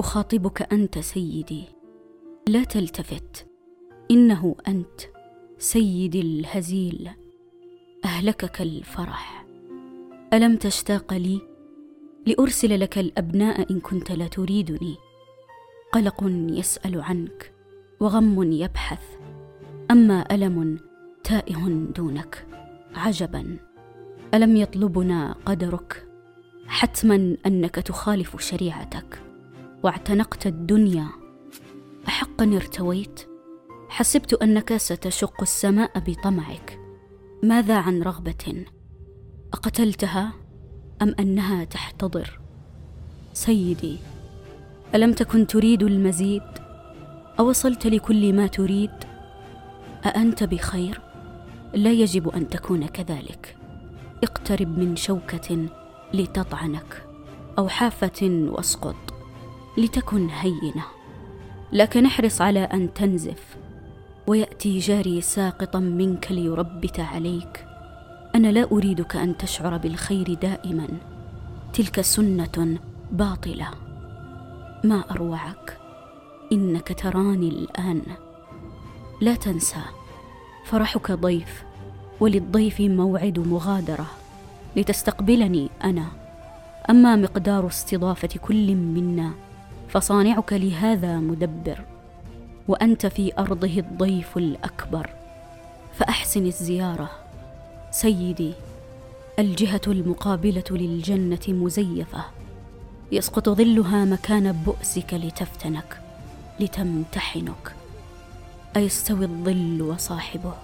أخاطبك أنت سيدي. لا تلتفت. إنه أنت سيدي الهزيل. أهلكك الفرح. ألم تشتاق لي؟ لأرسل لك الأبناء إن كنت لا تريدني. قلق يسأل عنك وغم يبحث. أما ألم تائه دونك عجبا. ألم يطلبنا قدرك؟ حتما أنك تخالف شريعتك. واعتنقت الدنيا. احقا ارتويت. حسبت أنك ستشق السماء بطمعك. ماذا عن رغبة؟ أقتلتها أم أنها تحتضر؟ سيدي ألم تكن تريد المزيد؟ أوصلت لكل ما تريد؟ أأنت بخير؟ لا يجب أن تكون كذلك. اقترب من شوكة لتطعنك أو حافة واسقط. لتكن هينة. لكن احرص على أن تنزف ويأتي جاري ساقطا منك ليربت عليك. أنا لا أريدك أن تشعر بالخير دائما. تلك سنة باطلة. ما أروعك؟ إنك تراني الآن. لا تنسى فرحك ضيف وللضيف موعد مغادرة. لتستقبلني أنا. أما مقدار استضافة كل منا فصانعك لهذا مدبر وأنت في أرضه الضيف الأكبر. فأحسن الزيارة سيدي الجهة المقابلة للجنة مزيفة. يسقط ظلها مكان بؤسك لتفتنك لتمتحنك. أيستوي الظل وصاحبه.